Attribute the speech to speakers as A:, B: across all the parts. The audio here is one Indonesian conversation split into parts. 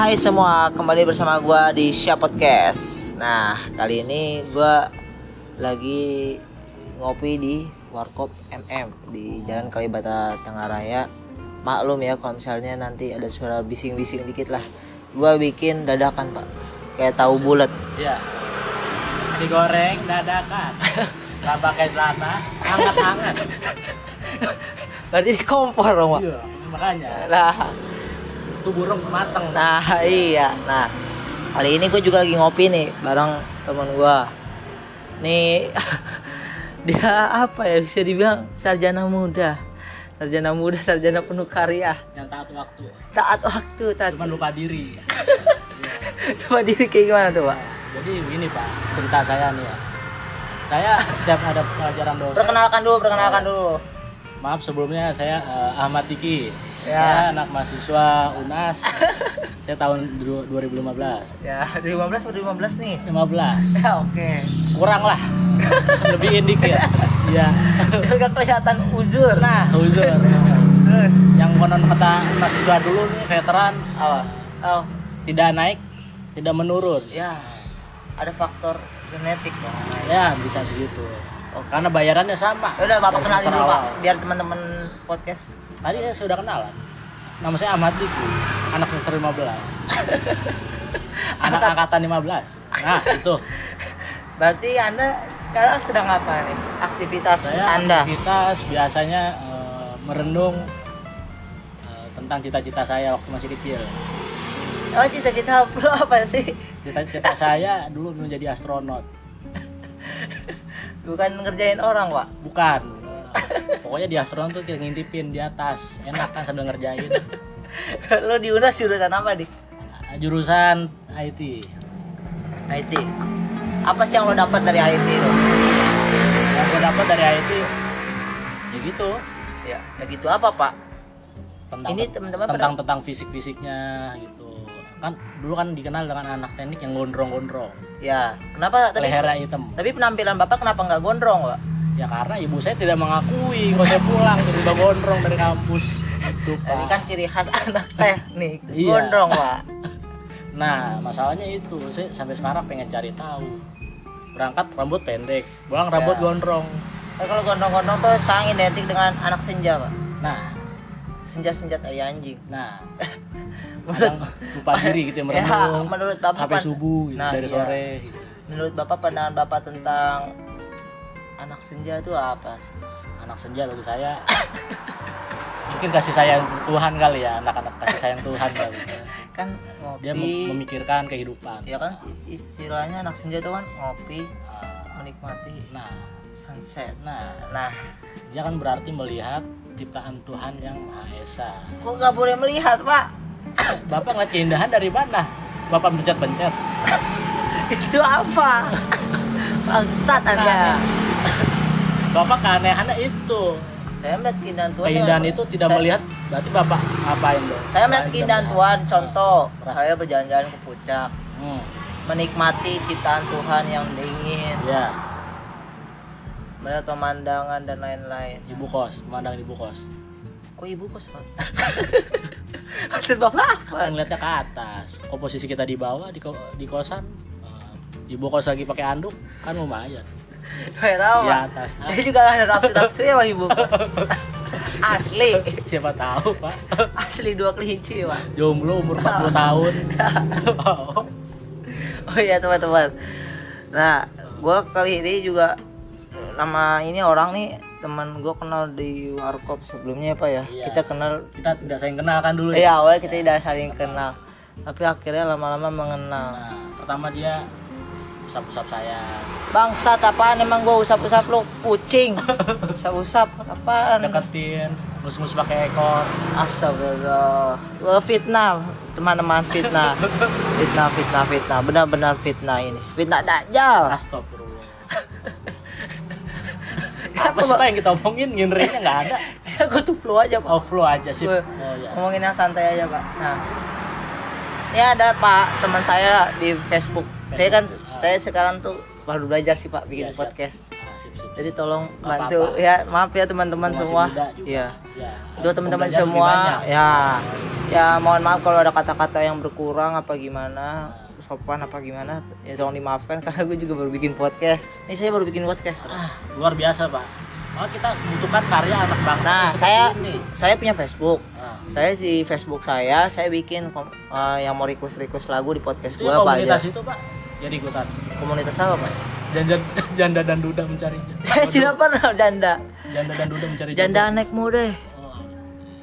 A: Hai semua, kembali bersama gua di Sya Podcast. Nah, kali ini gua lagi ngopi di Warkop MM di Jalan Kalibata Tengah Raya. Maklum ya kalau misalnya nanti ada suara bising-bising dikit lah. Gua bikin dadakan, Pak. Kayak tahu bulat.
B: Iya. Digoreng dadakan. Gak pakai celana, hangat-hangat.
A: Berarti di kompor dong, Pak.
B: Iya, makanya
A: Nah,
B: itu burung mateng.
A: Nah iya, nah kali ini gue juga lagi ngopi nih bareng teman gue. Nih dia apa ya bisa dibilang sarjana muda, sarjana muda, sarjana penuh karya,
B: Yang taat waktu.
A: taat waktu, taat
B: Cuma lupa diri.
A: lupa diri kayak gimana tuh pak?
B: Jadi ini Pak, cerita saya nih ya. Saya setiap ada pelajaran dosen.
A: Perkenalkan dulu, perkenalkan dulu.
B: Maaf sebelumnya saya eh, Ahmad Tiki.
A: Ya.
B: Saya anak mahasiswa UNAS. saya tahun du- 2015.
A: Ya 2015 atau 2015 nih?
B: 15.
A: Ya oke.
B: Kurang lah. Lebih indik ya. Iya.
A: Gak kelihatan uzur.
B: Nah, uzur.
A: Terus
B: yang konon kata mahasiswa dulu nih veteran
A: apa? Oh
B: tidak naik tidak menurun
A: ya ada faktor genetik dong.
B: ya bisa begitu karena bayarannya sama
A: Ya udah bapak kenalin dulu pak, biar teman-teman podcast.
B: Tadi saya sudah kenalan nama saya Ahmad Diki anak semester 15 anak angkatan 15 nah itu
A: Berarti anda sekarang sedang apa nih? Aktivitas
B: saya
A: anda?
B: aktivitas biasanya eh, merenung eh, tentang cita-cita saya waktu masih kecil
A: Oh cita-cita lo apa sih?
B: cita-cita saya dulu menjadi astronot
A: Bukan ngerjain orang pak?
B: Bukan. Pokoknya di astronot tuh kita ngintipin di atas. Enak kan sambil ngerjain.
A: lo di UNAS jurusan apa dik?
B: Jurusan IT.
A: IT. Apa sih yang lo dapat dari IT lo?
B: Yang gue dapat dari IT ya gitu.
A: Ya, ya gitu apa pak?
B: Tentang
A: Ini teman-teman
B: tentang tentang fisik-fisiknya gitu. Kan dulu kan dikenal dengan anak teknik yang gondrong-gondrong.
A: Ya, kenapa? Tapi
B: Lehernya hitam.
A: tapi penampilan bapak kenapa nggak gondrong pak?
B: Ya karena ibu saya tidak mengakui kalau saya pulang tiba-tiba gondrong dari kampus. Itu,
A: Ini kan ciri khas anak teknik,
B: Iya.
A: gondrong pak.
B: Nah, masalahnya itu, saya sampai sekarang pengen cari tahu. Berangkat rambut pendek, pulang rambut
A: Ya.
B: gondrong.
A: Kan kalau gondrong-gondrong tuh sekarang identik dengan anak senja pak.
B: Nah,
A: Senja-senja tai anjing.
B: nah, kadang lupa diri gitu ya
A: Ya,
B: merenung.
A: menurut bapak
B: sampai subuh gitu,
A: Nah,
B: dari
A: iya.
B: sore gitu.
A: Menurut bapak pandangan bapak tentang anak senja itu apa sih?
B: Anak senja bagi saya mungkin kasih sayang Tuhan kali ya, anak-anak kasih sayang Tuhan kali.
A: Kan ngopi.
B: Dia mem- memikirkan kehidupan.
A: ya kan istilahnya anak senja itu kan ngopi,
B: Ah,
A: menikmati
B: Nah,
A: sunset.
B: nah,
A: Nah,
B: dia kan berarti melihat ciptaan Tuhan yang Maha Esa.
A: kok nggak boleh melihat pak?
B: Bapak ngeliat keindahan dari mana? Bapak pencet-pencet.
A: itu apa? Bangsat anda.
B: Nah, Bapak keanehannya itu.
A: Saya melihat keindahan Tuhan.
B: Keindahan itu tidak
A: saya,
B: melihat, berarti Bapak ngapain dong?
A: Saya melihat keindahan Tuhan. Contoh,
B: Ras-
A: saya berjalan-jalan ke puncak,
B: Hmm,
A: menikmati ciptaan Tuhan yang dingin,
B: ya,
A: melihat pemandangan dan lain-lain.
B: ibu kos, memandang ibu kos.
A: Kok ibu kos pak? Maksud bapak apa?
B: Kan ngeliatnya ke atas. Kok posisi kita di bawah di, ko- di kosan, eh, ibu kos lagi pakai anduk, kan lumayan.
A: Gak tahu pak.
B: atas. Ah,
A: Dia juga gak ada nafsu-nafsu ya pak ibu. Asli,
B: siapa tahu, Pak.
A: asli dua kelinci pak.
B: Jomblo umur 40 tahun.
A: Oh iya teman-teman. Nah, gua kali ini juga nama ini orang nih teman gua kenal di warkop sebelumnya apa ya?
B: Iya.
A: Kita kenal
B: kita tidak saling kenal kan dulu
A: Iya awalnya kita tidak saling kenal, tapi akhirnya lama-lama mengenal.
B: Nah, pertama dia usap-usap saya.
A: Bangsat apaan emang gua usap-usap lu kucing. Usap-usap apaan?
B: Deketin, ngus-ngus pakai ekor.
A: Astagfirullah. Wah, fitnah, teman-teman fitnah. Fitnah, fitnah, fitnah. Benar-benar fitnah ini. Fitnah dajjal.
B: Astagfirullah. Apa sih Pak yang kita omongin? Genrenya nggak ada.
A: Gua tuh flu aja, Pak.
B: Oh, flow aja sih. Oh ya.
A: Ngomongin yang santai aja, Pak. Nah. Ini ada Pak teman saya di Facebook. Saya kan saya sekarang tuh baru belajar sih, Pak, bikin
B: siap.
A: podcast.
B: Ah, sip sip.
A: Jadi tolong bantu
B: apa-apa.
A: ya, maaf ya teman-teman semua. Iya.
B: Ya.
A: Untuk teman-teman semua, ya, ya mohon maaf kalau ada kata-kata yang berkurang apa gimana, sopan apa gimana, ya tolong dimaafkan karena gue juga baru bikin podcast. Ini saya baru bikin podcast.
B: Ah, luar biasa pak. Maka kita membutuhkan karya anak bangsa.
A: Nah, saya
B: ini.
A: saya punya Facebook.
B: Nah,
A: Saya di Facebook saya, saya bikin eh, yang mau request request lagu di podcast
B: itu
A: gue
B: ya
A: apa aja.
B: komunitas itu pak. Jadi ikutan.
A: Komunitas apa pak?
B: Janda, janda dan duda mencarinya.
A: Saya tidak pernah janda.
B: Janda dan duda mencari
A: Janda
B: jodoh.
A: anak muda.
B: Oh,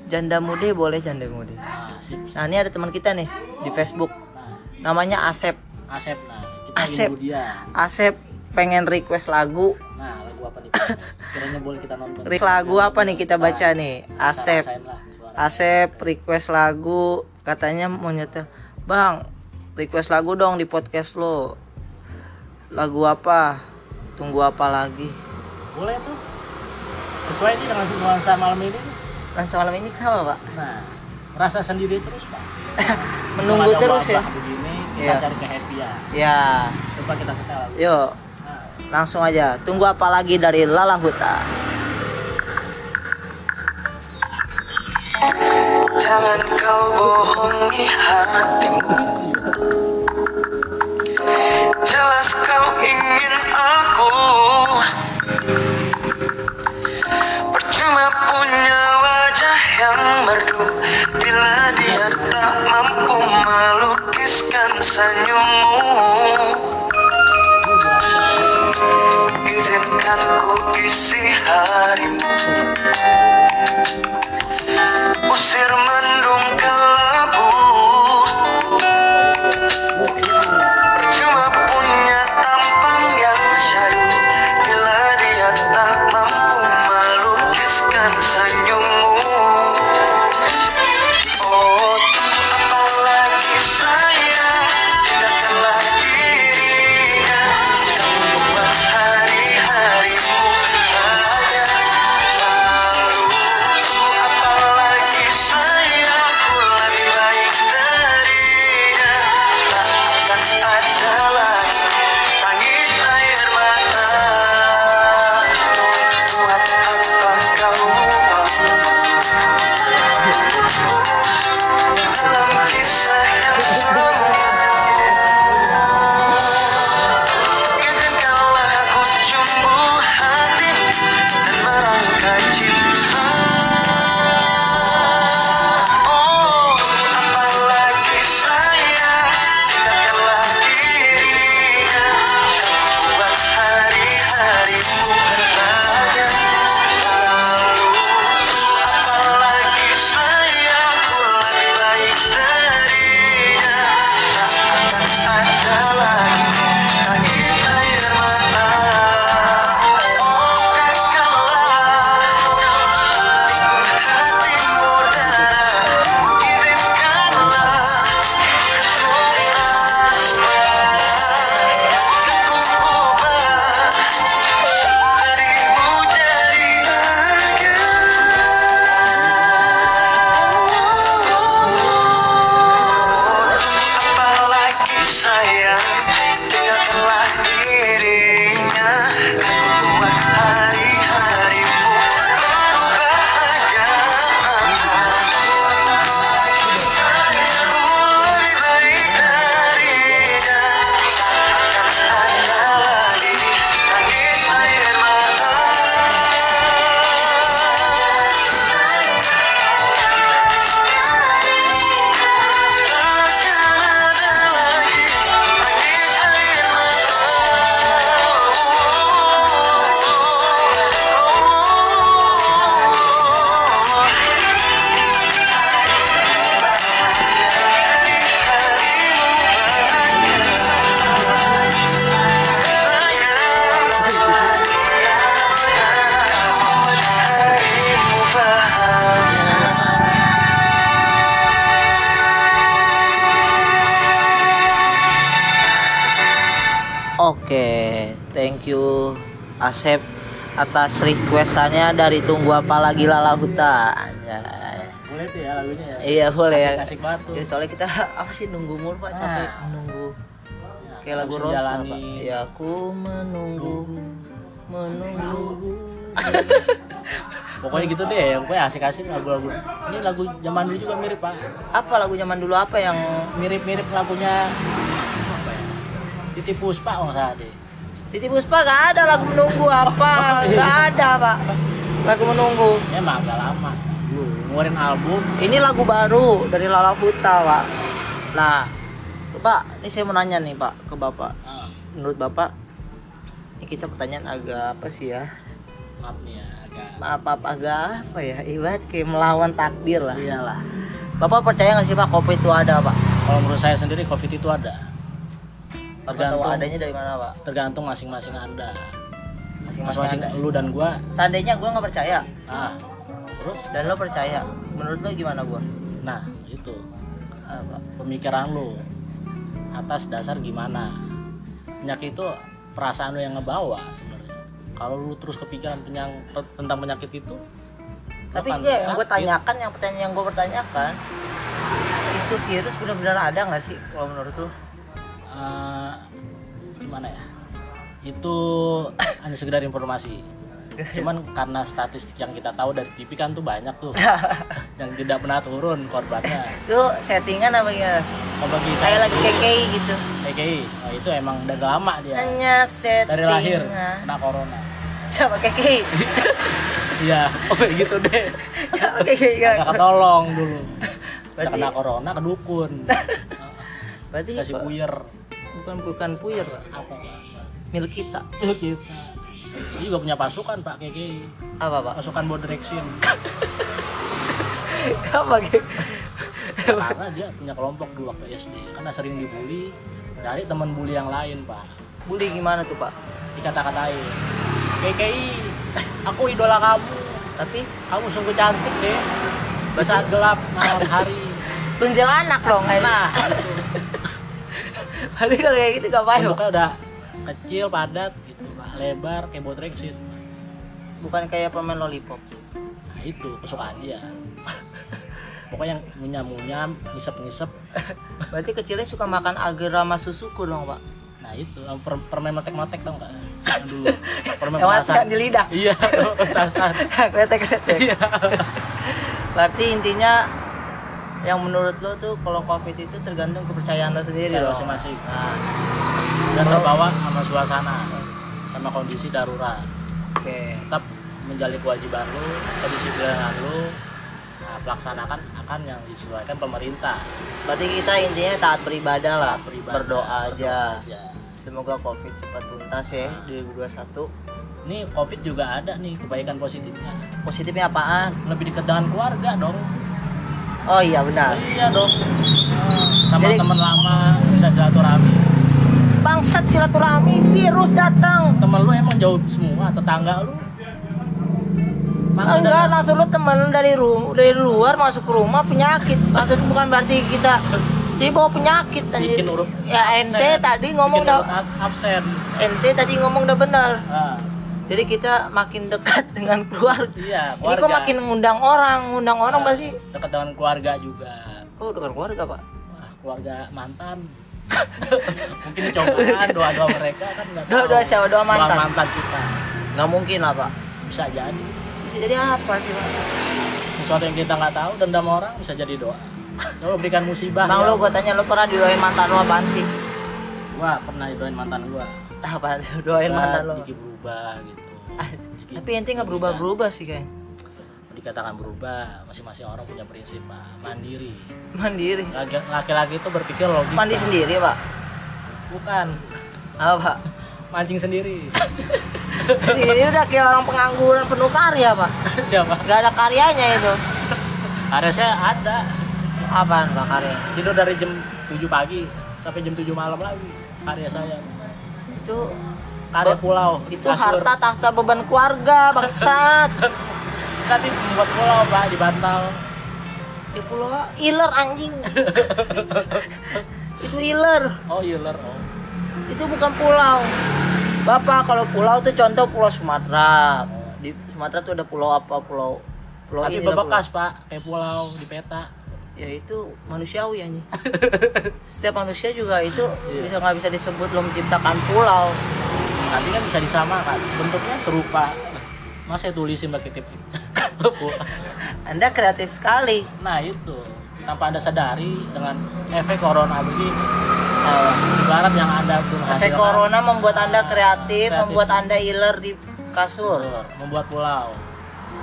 A: Janda muda boleh janda muda.
B: Nah, sip. sip.
A: Nah ini ada teman kita nih di Facebook.
B: Nah,
A: Namanya Asep.
B: Asep nah. Kita
A: Asep.
B: Dia.
A: Asep pengen request lagu.
B: Nah, lagu apa nih? Kiranya boleh kita nonton.
A: Request lagu apa nih kita baca nih? Asep. Asep request lagu. Katanya mau nyetel. Bang, request lagu dong di podcast lo. Lagu apa? Tunggu apa lagi?
B: Boleh tuh. Sesuai nih dengan nuansa malam ini. nih.
A: Dan semalam ini kenapa pak?
B: Nah, rasa sendiri terus, Pak.
A: Menunggu terus ya?
B: begini, kita
A: Iya.
B: cari kehappyan.
A: Ya,
B: Coba kita setel lagu.
A: yuk
B: Nah,
A: langsung aja. Tunggu apa lagi dari Lala Huta?
C: Jangan kau bohongi hatimu Jelas kau ingin aku. Percuma punya wajah yang merdu. Bila dia tak mampu melukiskan senyummu. Izinkan ku isi harimu. Usir mendung
A: Asep atas requestannya dari Tunggu Apa Lagi Lala Huta. Anjay.
B: boleh tuh ya lagunya ya.
A: Iya boleh ya.
B: Asik-asik banget tuh.
A: Ya, soalnya kita apa sih nunggu mulu pak capek
B: Nah.
A: menunggu
B: Ya,
A: kayak lagu Rosa pak. Ya aku menunggu menunggu
B: pokoknya gitu deh pokoknya asik-asik lagu-lagu ini lagu zaman dulu juga mirip pak
A: apa lagu zaman dulu apa yang
B: mirip-mirip lagunya ya Titi Puspa nggak salah deh
A: Titi Puspa gak ada lagu menunggu apa? Gak ada pak. Lagu menunggu.
B: Emang agak lama. Ngeluarin album.
A: Ini lagu baru dari Lala Buta pak. Nah pak ini saya mau nanya nih pak ke bapak. Menurut bapak ini kita pertanyaan agak apa sih ya?
B: Maaf nih ya agak
A: maaf apa agak apa ya? Ibarat kayak melawan takdir lah.
B: Iyalah.
A: Bapak percaya nggak sih pak kopi itu ada pak?
B: Kalau menurut saya sendiri covid itu ada
A: bapak tahu
B: tergantung.
A: adanya dari mana pak?
B: Tergantung masing-masing anda.
A: Masing-masing
B: lu dan gua.
A: Seandainya gue nggak percaya.
B: Ah terus?
A: Dan lo percaya. Menurut lo gimana gue
B: nah itu
A: apa?
B: Pemikiran lu. Atas dasar gimana. Penyakit itu perasaan lu yang ngebawa sebenarnya. Kalau lu terus kepikiran penyang, tentang penyakit itu lu
A: tapi gue yang gue tanyakan yang pertanyaan yang gue pertanyakan itu virus benar-benar ada nggak sih kalau menurut lo
B: Eh, gimana ya? Itu hanya sekedar informasi. Cuman karena statistik yang kita tahu dari TV kan tuh banyak tuh. Yang tidak pernah turun korbannya.
A: Itu settingan apa ya
B: kalau bagi saya
A: lagi kekei gitu.
B: KKI oh, itu emang dari lama dia.
A: Hanya settingan
B: dari lahir kena corona.
A: Siapa kekei
B: iya oh gitu deh.
A: Kekei kan
B: ketolong dulu. Udah
A: Berarti-
B: kena corona ke dukun
A: berarti
B: kasih puyer
A: bukan bukan puyer.
B: Apa
A: milik kita.
B: Kita. Dia juga punya pasukan pak KKI
A: apa pak?
B: Pasukan Bodrexin
A: apa gitu
B: karena dia punya kelompok dulu waktu SD karena sering dibully cari teman bully yang lain pak.
A: Bully gimana tuh pak?
B: Dikata-katain. KKI aku idola kamu.
A: Tapi?
B: Kamu sungguh cantik deh di saat gelap malam hari.
A: Kuntilanak dong
B: nah
A: Berarti kalau kayak gitu ngapain pak
B: bentuknya udah kecil padat gitu pak lebar kayak Bodrexin
A: bukan kayak permen lollipop.
B: Nah itu kesukaan dia. Pokoknya yang munyam-munyam ngisep-ngisep.
A: Berarti kecilnya suka makan agar sama susuku dong pak?
B: Nah itu per permen metek-metek tau nggak? Yang dulu permen petasan.
A: yang di lidah.
B: Iya petasan.
A: Kretek kretek
B: iya.
A: Berarti intinya yang menurut lo tuh kalau covid itu tergantung kepercayaan lo sendiri
B: Iya,
A: dong
B: masing-masing.
A: nah
B: dan terbawa sama suasana sama kondisi darurat.
A: Oke.
B: Tetap menjalani kewajiban lu kedisiplinan lu nah, pelaksanakan akan yang disesuaikan pemerintah.
A: Berarti kita intinya taat beribadah lah
B: Taat beribadah,
A: berdoa aja.
B: aja.
A: semoga covid cepat tuntas ya 2021
B: ini covid juga ada nih kebaikan positifnya.
A: Positifnya apaan?
B: Lebih dekat dengan keluarga dong
A: oh iya benar.
B: Iya dong. Sama
A: Jadi-
B: teman lama bisa silaturahmi.
A: Bangsat silaturahmi virus datang.
B: Temen lu emang jauh semua tetangga lu? Maka
A: enggak maksud lu temen dari ru dari luar masuk ke rumah penyakit. Maksud bukan berarti kita jadi bawa penyakit tadi
B: bikin urut
A: ya ente
B: absen.
A: tadi ngomong udah
B: absen.
A: ente tadi ngomong udah benar.
B: Nah,
A: jadi kita makin dekat dengan keluarga.
B: Iya
A: ini kok makin ngundang orang ngundang orang berarti
B: dekat dengan keluarga juga.
A: Oh dengan keluarga pak?
B: Wah, keluarga mantan. Mungkin cobaan doa doa mereka kan nggak tahu.
A: Doa-doa siapa? Doa mantan?
B: doa mantan? kita.
A: Nggak mungkin lah pak.
B: Bisa jadi.
A: Bisa jadi apa sih pak?
B: Sesuatu yang kita nggak tahu dendam orang bisa jadi doa. Coba berikan musibah
A: bang
B: ya.
A: lu gue tanya lu pernah didoain mantan lu apaan sih?
B: Gua pernah didoain mantan gua.
A: Apa doain mantan lu
B: dikit berubah gitu.
A: Ah, tapi ente nggak berubah berubah sih kayak
B: dikatakan berubah masing-masing orang punya prinsip pak. Mandiri.
A: Mandiri?
B: Laki- laki-laki itu berpikir logika.
A: Mandi sendiri pak?
B: Bukan.
A: Apa pak?
B: Mancing sendiri.
A: Ini udah kayak orang pengangguran penuh karya pak.
B: Siapa?
A: Nggak ada karyanya itu.
B: Karya saya ada.
A: Apaan pak karya?
B: Tidur dari jam 7 pagi sampai jam 7 malam lagi karya saya.
A: Itu
B: karya pulau
A: itu
B: kasur.
A: harta tahta beban keluarga bangsat.
B: Tadi membuat pulau pak di bantal.
A: Di pulau iler anjing. Itu iler.
B: Oh iler oh.
A: Itu bukan pulau. Bapak kalau pulau tuh contoh pulau Sumatera. Di Sumatera tuh ada pulau apa? Pulau pulau
B: tapi
A: ini
B: bebekas pak. Kayak pulau di peta.
A: Ya itu manusiawi anjing. Setiap manusia juga itu
B: Iya.
A: bisa nggak bisa disebut lo menciptakan pulau
B: tapi kan bisa disamakan. Bentuknya serupa. Masa saya tulisin pakai tip
A: Anda kreatif sekali.
B: nah itu. Tanpa anda sadari dengan efek corona begini
A: Oh.
B: ibarat yang anda belum
A: Efek corona membuat Anda kreatif,
B: Kreatif.
A: membuat Anda iler di kasur,
B: membuat pulau.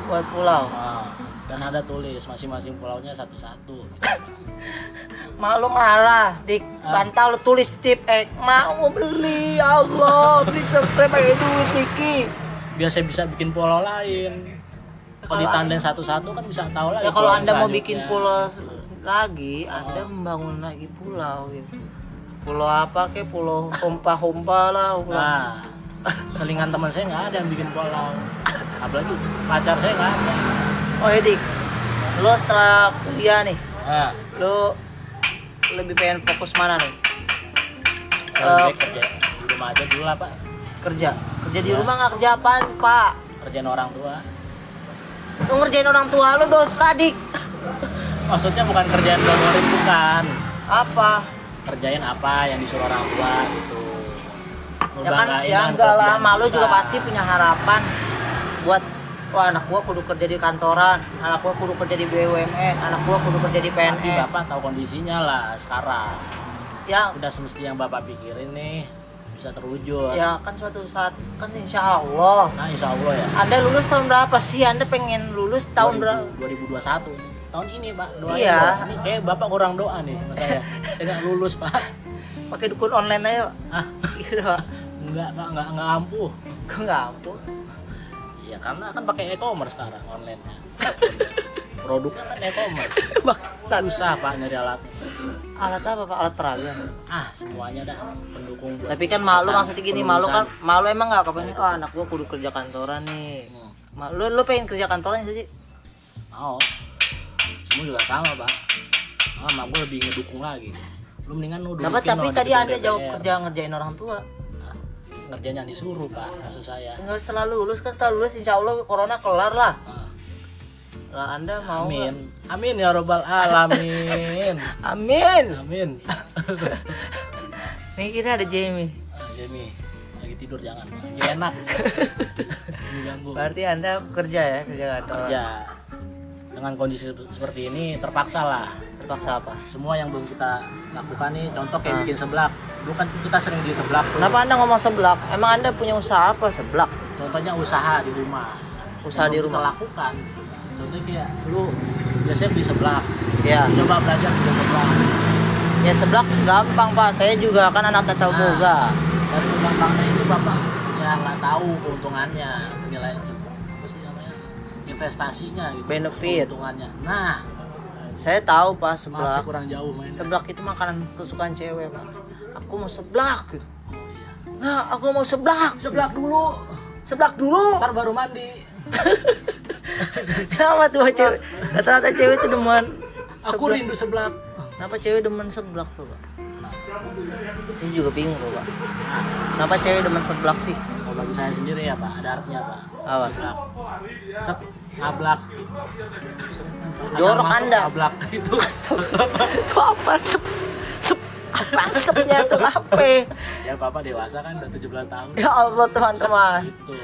A: Buat pulau.
B: Nah, dan ada tulis masing-masing pulaunya satu-satu.
A: Mak lu marah, di
B: Ah.
A: bantal lu tulis tip eh mau beli. Ya Allah, beli subscribe pakai duit Diki.
B: biar saya bisa bikin pulau lain. Kalau
A: Kalau
B: ditandain satu-satu kan bisa tahu lagi
A: Ya kalau
B: pulau
A: Anda mau bikin pulau lagi, Anda membangun lagi pulau gitu. Pulau apa ke? Pulau hompa-hompa lah. pulau-
B: nah selingan teman saya nggak ada yang bikin pulau. Apalagi pacar saya nggak ada
A: Oh ya Dik, lu setelah kuliah nih,
B: nah
A: lu lebih pengen fokus mana nih?
B: saya baik kerja di rumah aja dulu lah pak.
A: Kerja, kerja di rumah nggak kerja apaan Pak?
B: kerjaan orang tua.
A: Lu ngerjain orang tua lu dosa Dik.
B: maksudnya bukan kerjaan favorit bukan.
A: Apa?
B: kerjain apa yang disuruh orang tua gitu.
A: Ya kan, ya enggak lah, malu juga. pasti punya harapan buat wah anak gua kudu kerja di kantoran, anak gua kudu kerja di BUMN, anak gua kudu kerja di
B: tapi
A: PNS.
B: bapak tahu kondisinya lah sekarang
A: Ya,
B: udah semestinya yang bapak pikirin nih bisa terwujud
A: ya kan suatu saat kan insya Allah.
B: nah insya Allah ya
A: Anda lulus tahun berapa sih? Anda pengen lulus tahun berapa?
B: 2021 tahun ini pak doain
A: Iya.
B: dong. ini kayak bapak kurang doa nih sama saya saya nggak lulus pak
A: Pakai dukun online aja. Pak.
B: ah
A: Iya, Pak.
B: nggak pak nggak nggak ampuh
A: Gue nggak ampun.
B: Iya karena kan pakai e-commerce sekarang online nya produknya kan e-commerce. Susah pak nyari alatnya.
A: Alat apa Pak? Alat peraga.
B: ah semuanya dah. Pendukung. Buat
A: Tapi kan malu
B: pesan-
A: maksudnya gini, malu kan malu emang nggak? Kepengen oh anak gua kudu kerja kantoran nih.
B: Hmm.
A: Ma- Lu lu pengen kerja kantoran sih?
B: mau. Semua juga sama pak. Ah, mak gue lebih ngedukung lagi. Lu mendingan dudukin
A: tapi
B: di
A: tadi anda jauh kerja ngerjain orang tua.
B: Ngerjain yang disuruh pak maksud saya.
A: Tinggal setelah lulus kan setelah lulus insya Allah corona kelar lah.
B: Ah,
A: Lah anda mau nggak?
B: amin. Amin ya robbal alamin.
A: Amin.
B: amin.
A: Nih kita ada Jamie.
B: ah, Jamie. Lagi tidur jangan. Lagi enak.
A: Berarti anda kerja ya kerja kantor.
B: kerja. Dengan kondisi sep- seperti ini terpaksa lah
A: Terpaksa apa?
B: semua yang belum kita lakukan nih contoh kayak
A: Ah.
B: bikin seblak dulu kan kita sering beli seblak tuh.
A: Kenapa anda ngomong seblak? Emang anda punya usaha apa seblak?
B: contohnya usaha di rumah
A: Usaha
B: Yang
A: di
B: belum kita
A: rumah.
B: lakukan contohnya kayak lu biasanya beli seblak
A: Ya.
B: Coba belajar bikin seblak
A: Ya seblak gampang pak. Saya juga kan anak tata
B: Ah.
A: boga.
B: dari gampangnya itu bapak ya nggak tahu keuntungannya nilai apa sih namanya investasinya gitu
A: Benefit.
B: keuntungannya nah
A: Saya tahu pak
B: maaf
A: seblak.
B: sih kurang jauh main
A: Seblak itu makanan kesukaan cewek pak. Aku mau seblak gitu.
B: oh, iya.
A: Nah, aku mau seblak.
B: seblak dulu
A: Seblak dulu.
B: ntar baru mandi
A: Kenapa tuh cewek? Rata-rata cewek itu demen
B: aku
A: seblak.
B: rindu seblak
A: Kenapa cewek demen seblak tuh, Pak? Saya juga bingung tuh, Pak. Kenapa cewek demen seblak sih?
B: Kalau bagi saya sendiri ya pak. Ada artinya pak.
A: Apa?
B: seblak sep ablak.
A: Jorok
B: masuk
A: Anda.
B: ablak itu.
A: Itu apa? Sep? Sep apa sepnya tuh apa?
B: ya bapak dewasa kan udah 17 tahun.
A: Ya Allah teman-teman.
B: itu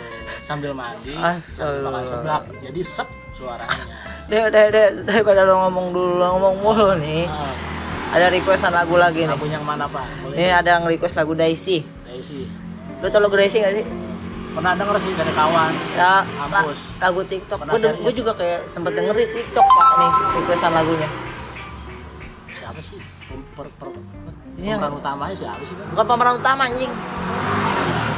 B: sambil mandi sambil makan seblak. Jadi sep suaranya.
A: Deh, deh, deh, daripada lo ngomong dulu, lo ngomong mulu nih.
B: Ah,
A: Ada requestan lagu lagi nih.
B: lagunya yang mana pak? Boleh
A: Ini ada yang request lagu Daisy.
B: Daisy
A: Lo tau lagu Daisy gak sih?
B: pernah denger sih dari kawan
A: Ya,
B: Mampus.
A: la- lagu TikTok. Gue
B: ya?
A: juga kayak sempet denger di TikTok pak nih requestan lagunya.
B: siapa sih per, per,
A: Ini yang-
B: pemeran utamanya siapa sih Bang?
A: Bukan pemeran utama anjing.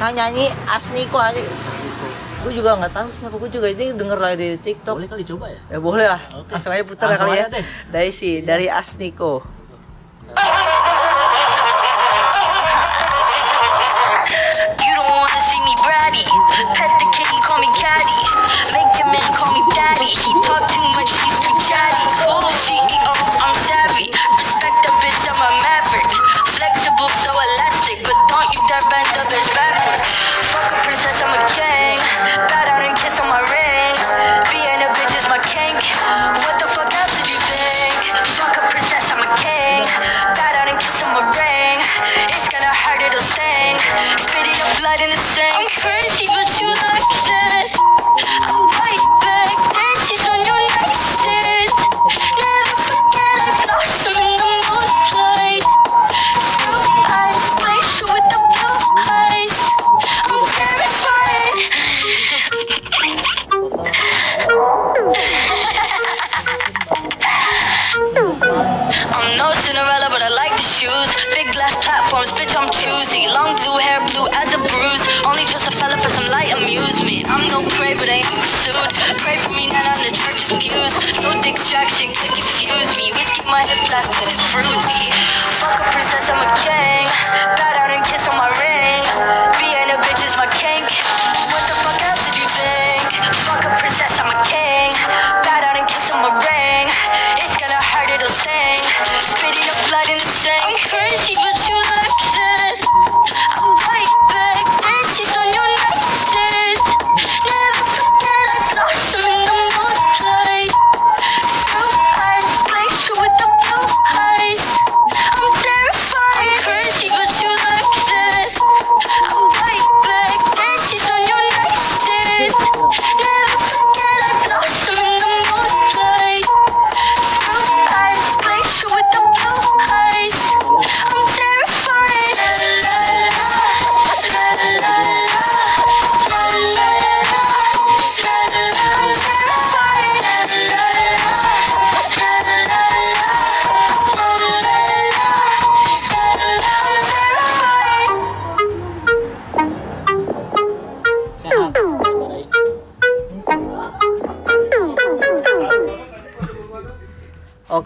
A: Yang nyanyi Asniko aja.
B: Itu.
A: Gue juga nggak tahu siapa gue juga ini denger lagi di TikTok.
B: boleh kali coba ya
A: Ya boleh lah.
B: Oke.
A: Langsung aja putar ya
B: Langsung
A: kali ya.
B: deh.
A: Daisy dari Asniko.
D: You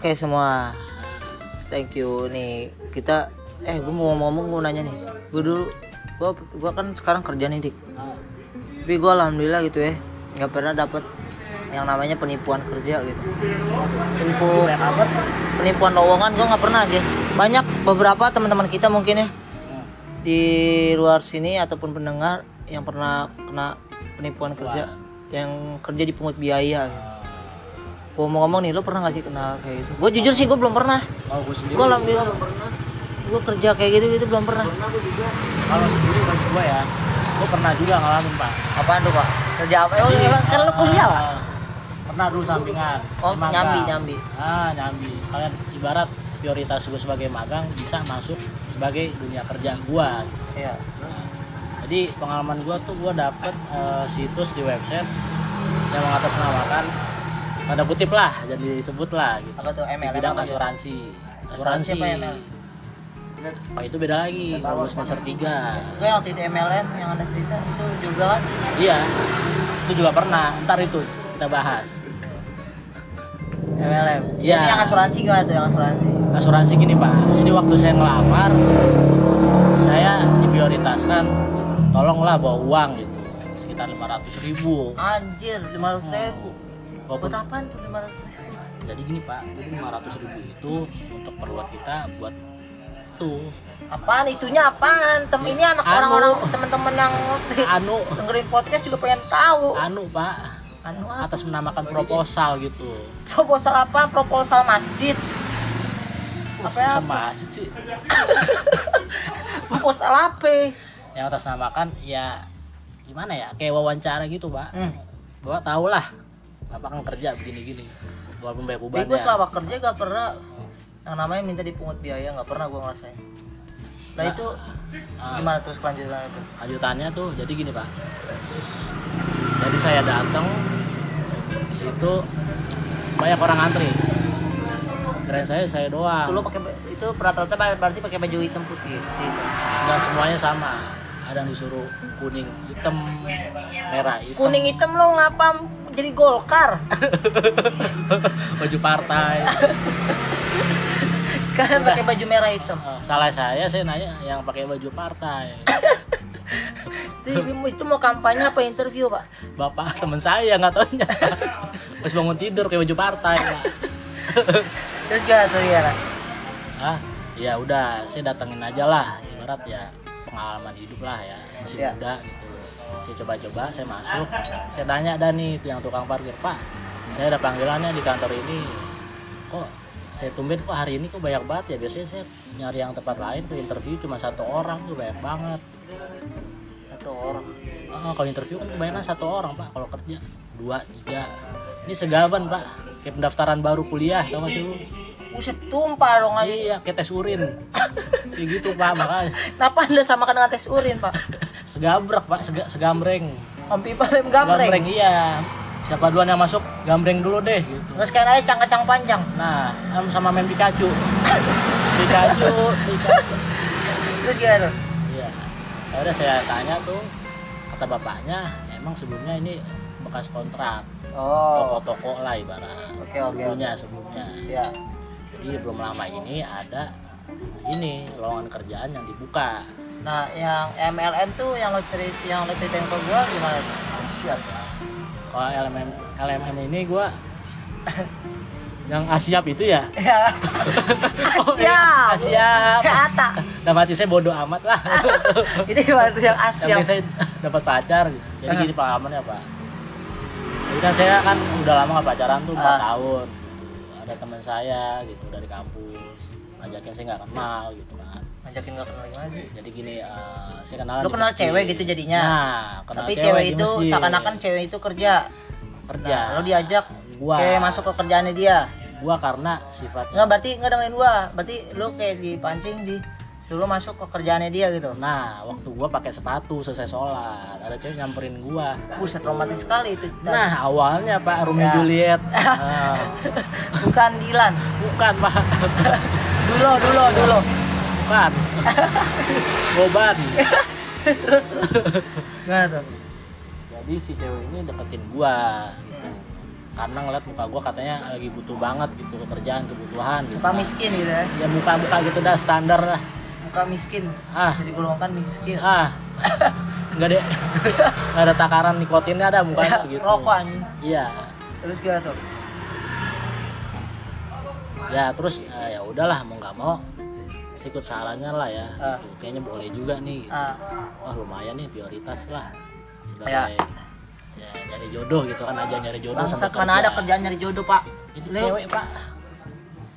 A: Oke semua. Thank you nih. Kita eh gue mau ngomong mau nanya nih. Gue dulu gua gua kan sekarang kerja nih dik. Tapi gue alhamdulillah gitu ya nggak pernah dapet yang namanya penipuan kerja gitu.
B: Sih
A: penipuan lowongan gue nggak pernah aja. Banyak beberapa teman-teman kita mungkin ya di luar sini ataupun pendengar yang pernah kena penipuan kerja yang kerja di pungut biaya gitu. Gue mau ngomong nih, lo pernah gak sih kenal kayak gitu? Gue jujur sih gue belum pernah.
B: kalau gue sendiri
A: Gue alhamdulillah belum pernah. Gue kerja kayak gitu gitu belum pernah.
B: kalau sendiri bagi gue ya gue pernah juga ngalamin pak
A: Apaan tuh pak? Kerja apa? Oh iya, kan lo kuliah pak?
B: Ah, pernah dulu sampingan
A: Oh, nyambi, nyambi.
B: ah nyambi sekalian ibarat prioritas gue sebagai magang bisa masuk sebagai dunia kerja gue
A: Iya.
B: jadi pengalaman gue tuh gue dapet eh, situs di website yang mengatasnamakan tanda kutip lah jadi disebut lah gitu
A: Apa tuh
B: di
A: ML?
B: bidang
A: tuh?
B: asuransi
A: Asuransi apa ML?
B: Pak itu beda lagi baru semester 3
A: Gue yang waktu itu MLM yang anda cerita itu juga kan?
B: iya itu juga pernah ntar itu kita bahas
A: MLM.
B: Iya.
A: Ini yang asuransi gimana tuh yang asuransi?
B: asuransi gini pak jadi waktu saya ngelamar saya diprioritaskan tolonglah bawa uang gitu sekitar 500 ribu
A: Anjir, lima ratus ribu.
B: Bawa
A: Buat apaan tuh lima ratus ribu?
B: jadi gini pak jadi 500 ribu itu untuk perbuat kita buat tuh
A: Apaan itunya apaan? Tem ini anak
B: Anu.
A: orang-orang teman-teman yang
B: anu
A: dengerin podcast juga pengen tahu.
B: anu pak
A: Anu apa?
B: atas menamakan proposal gitu
A: Proposal apa? Proposal masjid. Apa ya?
B: masjid sih
A: Proposal apa?
B: yang atas namakan ya gimana ya kayak wawancara gitu pak
A: Hmm.
B: bapak tau lah bapak kan kerja begini-gini walaupun banyak
A: Tapi gue selama kerja gak pernah yang namanya minta dipungut biaya nggak pernah gue ngerasain. Nah itu
B: ah.
A: gimana terus kelanjutan itu?
B: lanjutannya tuh jadi gini pak jadi saya datang di situ banyak orang antri keren saya saya doang
A: Itu pakai itu rata-rata berarti pakai baju hitam putih. Gitu.
B: nggak semuanya sama ada yang disuruh kuning hitam merah hitam
A: Kuning hitam lo ngapa jadi Golkar?
B: baju partai
A: Sekarang pakai baju merah hitam.
B: Eh, salah saya saya nanya yang pakai baju partai
A: Itu, itu mau kampanye apa interview pak?
B: bapak teman saya nggak taunya pas bangun tidur kayak baju partai pak
A: Terus gak tuh ya?
B: ah ya udah saya datengin aja lah ibarat ya pengalaman hidup lah ya masih
A: Iya.
B: muda gitu saya coba-coba saya masuk. Saya tanya dan nih itu yang tukang parkir pak. Saya ada panggilannya di kantor ini. Kok saya tumben kok hari ini kok banyak banget ya? Biasanya saya nyari yang tempat lain tuh interview cuma satu orang tuh banyak banget.
A: Satu orang.
B: Oh, kalau interview kan kebanyakan satu orang pak. Kalau kerja dua tiga. Ini segaban pak. Kayak pendaftaran baru kuliah tau gak sih lu
A: Buset tumpah dong aja.
B: iya kayak tes urin kayak gitu pak makanya
A: Kenapa anda samakan dengan tes urin pak?
B: segabrek pak Sega, segambreng
A: Ampi palem gambreng.
B: iya siapa duluan yang masuk gambreng dulu deh gitu
A: Nggak sekalian aja cang-cang panjang.
B: nah sama main Pikachu Pikachu Pikachu
A: Terus gimana
B: iya ya udah saya tanya tuh kata bapaknya emang sebelumnya ini bekas kontrak
A: Oh.
B: toko-toko lah ibarat
A: Oke, oke,
B: dulunya sebelumnya
A: Ya.
B: Jadi belum lama ini ada ini lowongan kerjaan yang dibuka
A: Nah, yang MLM tuh yang lo cerit yang lo ceritain ke gua gimana tuh? Siap.
B: kalau LMM LMM ini gua yang Asiap itu ya
A: Ya. Siap.
B: Asiap
A: Kata.
B: dan mati saya bodoh amat lah
A: Itu gimana tuh yang
B: yang
A: Asia?
B: penting saya dapat pacar gitu. jadi gini pengalamannya pak jadi kan saya kan udah lama gak pacaran tuh 4
A: Ah.
B: tahun ada teman saya gitu dari kampus ngajaknya saya nggak kenal gitu kan
A: Ngajakin gak kenal gimana sih?
B: jadi gini eh, saya kenal
A: Lu kenal cewek gitu jadinya?
B: nah kenal
A: Tapi cewek
B: di
A: itu seakan-akan cewek itu kerja.
B: kerja
A: Nah, lo diajak
B: gua
A: kayak masuk ke kerjaannya dia.
B: gua karena sifatnya
A: Enggak berarti enggak dengerin gua. Berarti lu kayak dipancing di suruh masuk ke kerjaannya dia gitu.
B: nah waktu gua pakai sepatu selesai sholat ada cewek nyamperin gua
A: Buset romantis sekali itu.
B: nah awalnya pak Romeo
A: Ya.
B: Juliet Nah,
A: bukan Dilan.
B: bukan pak
A: Dulu dulu dulu.
B: bukan Boban
A: terus terus terus. Gimana tuh?
B: jadi si cewek ini deketin gua gitu. karena ngeliat muka gua katanya lagi butuh banget gitu pekerjaan kebutuhan gitu
A: Muka miskin gitu ya.
B: ya muka muka gitu dah standar lah
A: Muka miskin.
B: Ah.
A: Bisa digolongkan miskin.
B: ah nggak deh nggak ada takaran nikotinnya ada mukanya gitu
A: Rokok anjing.
B: iya
A: Terus gimana tuh?
B: ya terus eh, ya udahlah mau nggak mau saya ikut sarannya lah ya
A: Ah.
B: gitu. kayaknya boleh juga nih gitu.
A: Ah,
B: wah lumayan nih prioritas lah sebagai
A: Ya.
B: ya, nyari jodoh gitu kan aja nyari jodoh
A: bangsat
B: sampai
A: mana ada
B: kerja.
A: kerjaan nyari jodoh, Pak.
B: itu cewek pak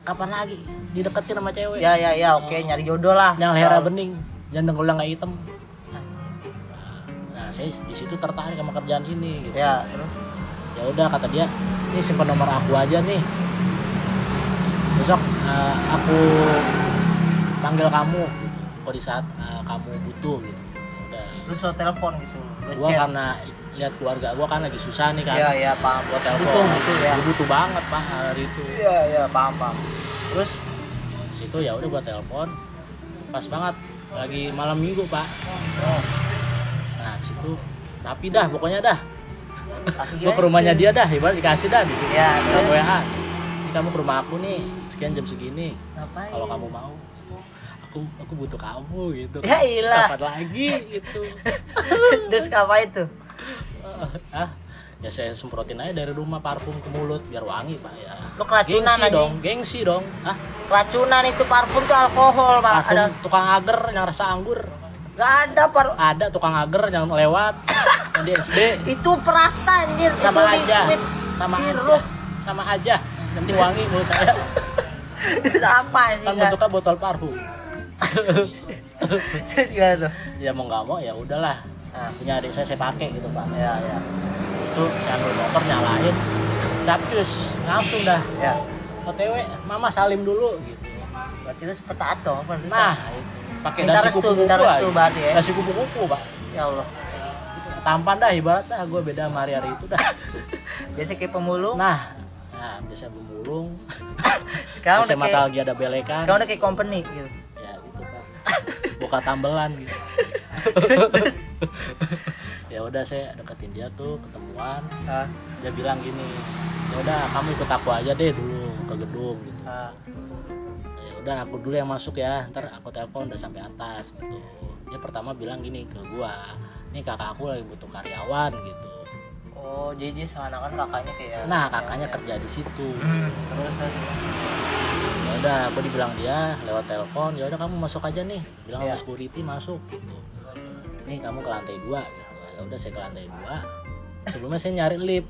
B: kapan lagi dideketin sama cewek
A: Ya ya ya, oke nyari jodoh lah.
B: yang lehernya bening jangan dengkulnya nggak hitam nah saya di situ tertarik sama kerjaan ini gitu
A: Ya, terus
B: ya udah kata dia ini simpan nomor aku aja nih besok eh, aku panggil kamu gitu. kalau di saat eh, kamu butuh gitu udah
A: terus lo telepon gitu. Lo
B: gua
A: chat.
B: karena lihat keluarga gua kan lagi susah nih kan
A: Iya, iya, paham.
B: gua telepon
A: Butuh, butuh ya.
B: Gua butuh banget pak hari itu
A: Iya, iya, paham, paham. Terus
B: situ ya udah gua telepon pas banget lagi malam minggu pak
A: oh,
B: nah situ rapi dah pokoknya dah
A: tapi
B: gua ke rumahnya dia dah ibarat dikasih dah di sini
A: Ya?
B: WA ini kamu ke rumah aku nih sekian jam segini
A: Ngapain?
B: kalau kamu mau aku aku butuh kamu gitu
A: Ya ilah.
B: kapan lagi gitu
A: Terus ngapain tuh?
B: Ah ya saya semprotin aja dari rumah parfum ke mulut biar wangi pak ya
A: Lu keracunan,
B: gengsi
A: anjing.
B: dong gengsi dong ah
A: Keracunan itu parfum tuh alkohol, Pak.
B: parfum
A: Ada
B: tukang agar yang rasa anggur
A: Gak ada par
B: ada tukang agar yang lewat yang di SD
A: itu perasa anjir.
B: sama
A: itu
B: aja
A: liquid
B: sama
A: sirup.
B: aja sama aja nanti wangi mulut saya
A: itu apa anjing?
B: kan bentuknya botol parfum
A: Terus gimana tuh?
B: ya mau nggak mau ya udahlah
A: Nah,
B: punya adik saya saya pakai gitu pak
A: ya ya.
B: terus tuh saya ambil motor nyalain capcus langsung dah
A: Ya.
B: otw mama salim dulu gitu
A: Berarti lu sempet tato apa itu?
B: nah itu. pakai dasi kupu-kupu
A: minta restu berarti ya?
B: dasi kupu-kupu pak
A: Ya Allah.
B: tampan dah ibarat dah gue beda sama hari-hari itu dah
A: Biasa kayak pemulung.
B: nah nah bisa pemulung
A: sekarang udah
B: mata
A: kayak
B: lagi ada belekan
A: sekarang udah kayak company gitu.
B: Buka tambelan gitu. Ya udah saya deketin dia tuh ketemuan.
A: Ah,
B: dia bilang gini ya udah kamu ikut aku aja deh dulu ke gedung gitu.
A: Ah.
B: ya udah aku dulu yang masuk ya ntar aku telepon udah sampai atas gitu. Dia pertama bilang gini ke gua nih kakak aku lagi butuh karyawan gitu
A: Oh, jadi dia seakan-akan kakaknya kayak
B: nah
A: ya,
B: kakaknya
A: ya.
B: kerja di situ.
A: Hmm, terus
B: ya udah aku dibilang dia lewat telepon ya udah kamu masuk aja nih. Bilang sama security masuk gitu. Nih kamu ke lantai dua gitu. Ya udah saya ke lantai dua. Sebelumnya saya nyari lift.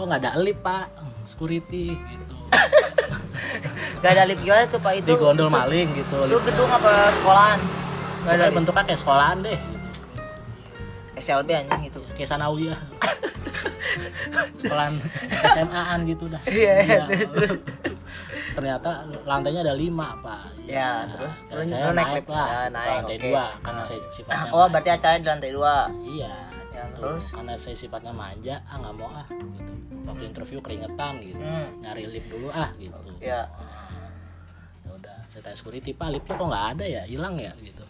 B: Oh nggak ada lift pak. Security gitu.
A: Gak ada lift gimana tuh Pak? Itu?
B: di gondol maling gitu
A: Itu gedung apa sekolahan? Gak ada
B: bentuknya kayak sekolahan deh gitu.
A: SLB anjing itu.
B: kayak sanawiyah sekolahan SMA-an gitu dah
A: Iya,
B: Iya. ternyata lantainya ada lima pak
A: Ya, terus?
B: Karena
A: Lu-
B: saya
A: naik
B: naik,
A: lift?
B: lah
A: Ya,
B: ke
A: naik,
B: lantai dua karena saya sifatnya
A: Oh, berarti acaranya di lantai dua.
B: iya
A: Ya,
B: gitu.
A: terus?
B: karena saya sifatnya manja ah nggak mau ah gitu waktu interview keringetan gitu
A: Hmm.
B: nyari lift dulu ah gitu
A: Ya.
B: ya udah saya tanya security pak liftnya kok nggak ada ya hilang ya gitu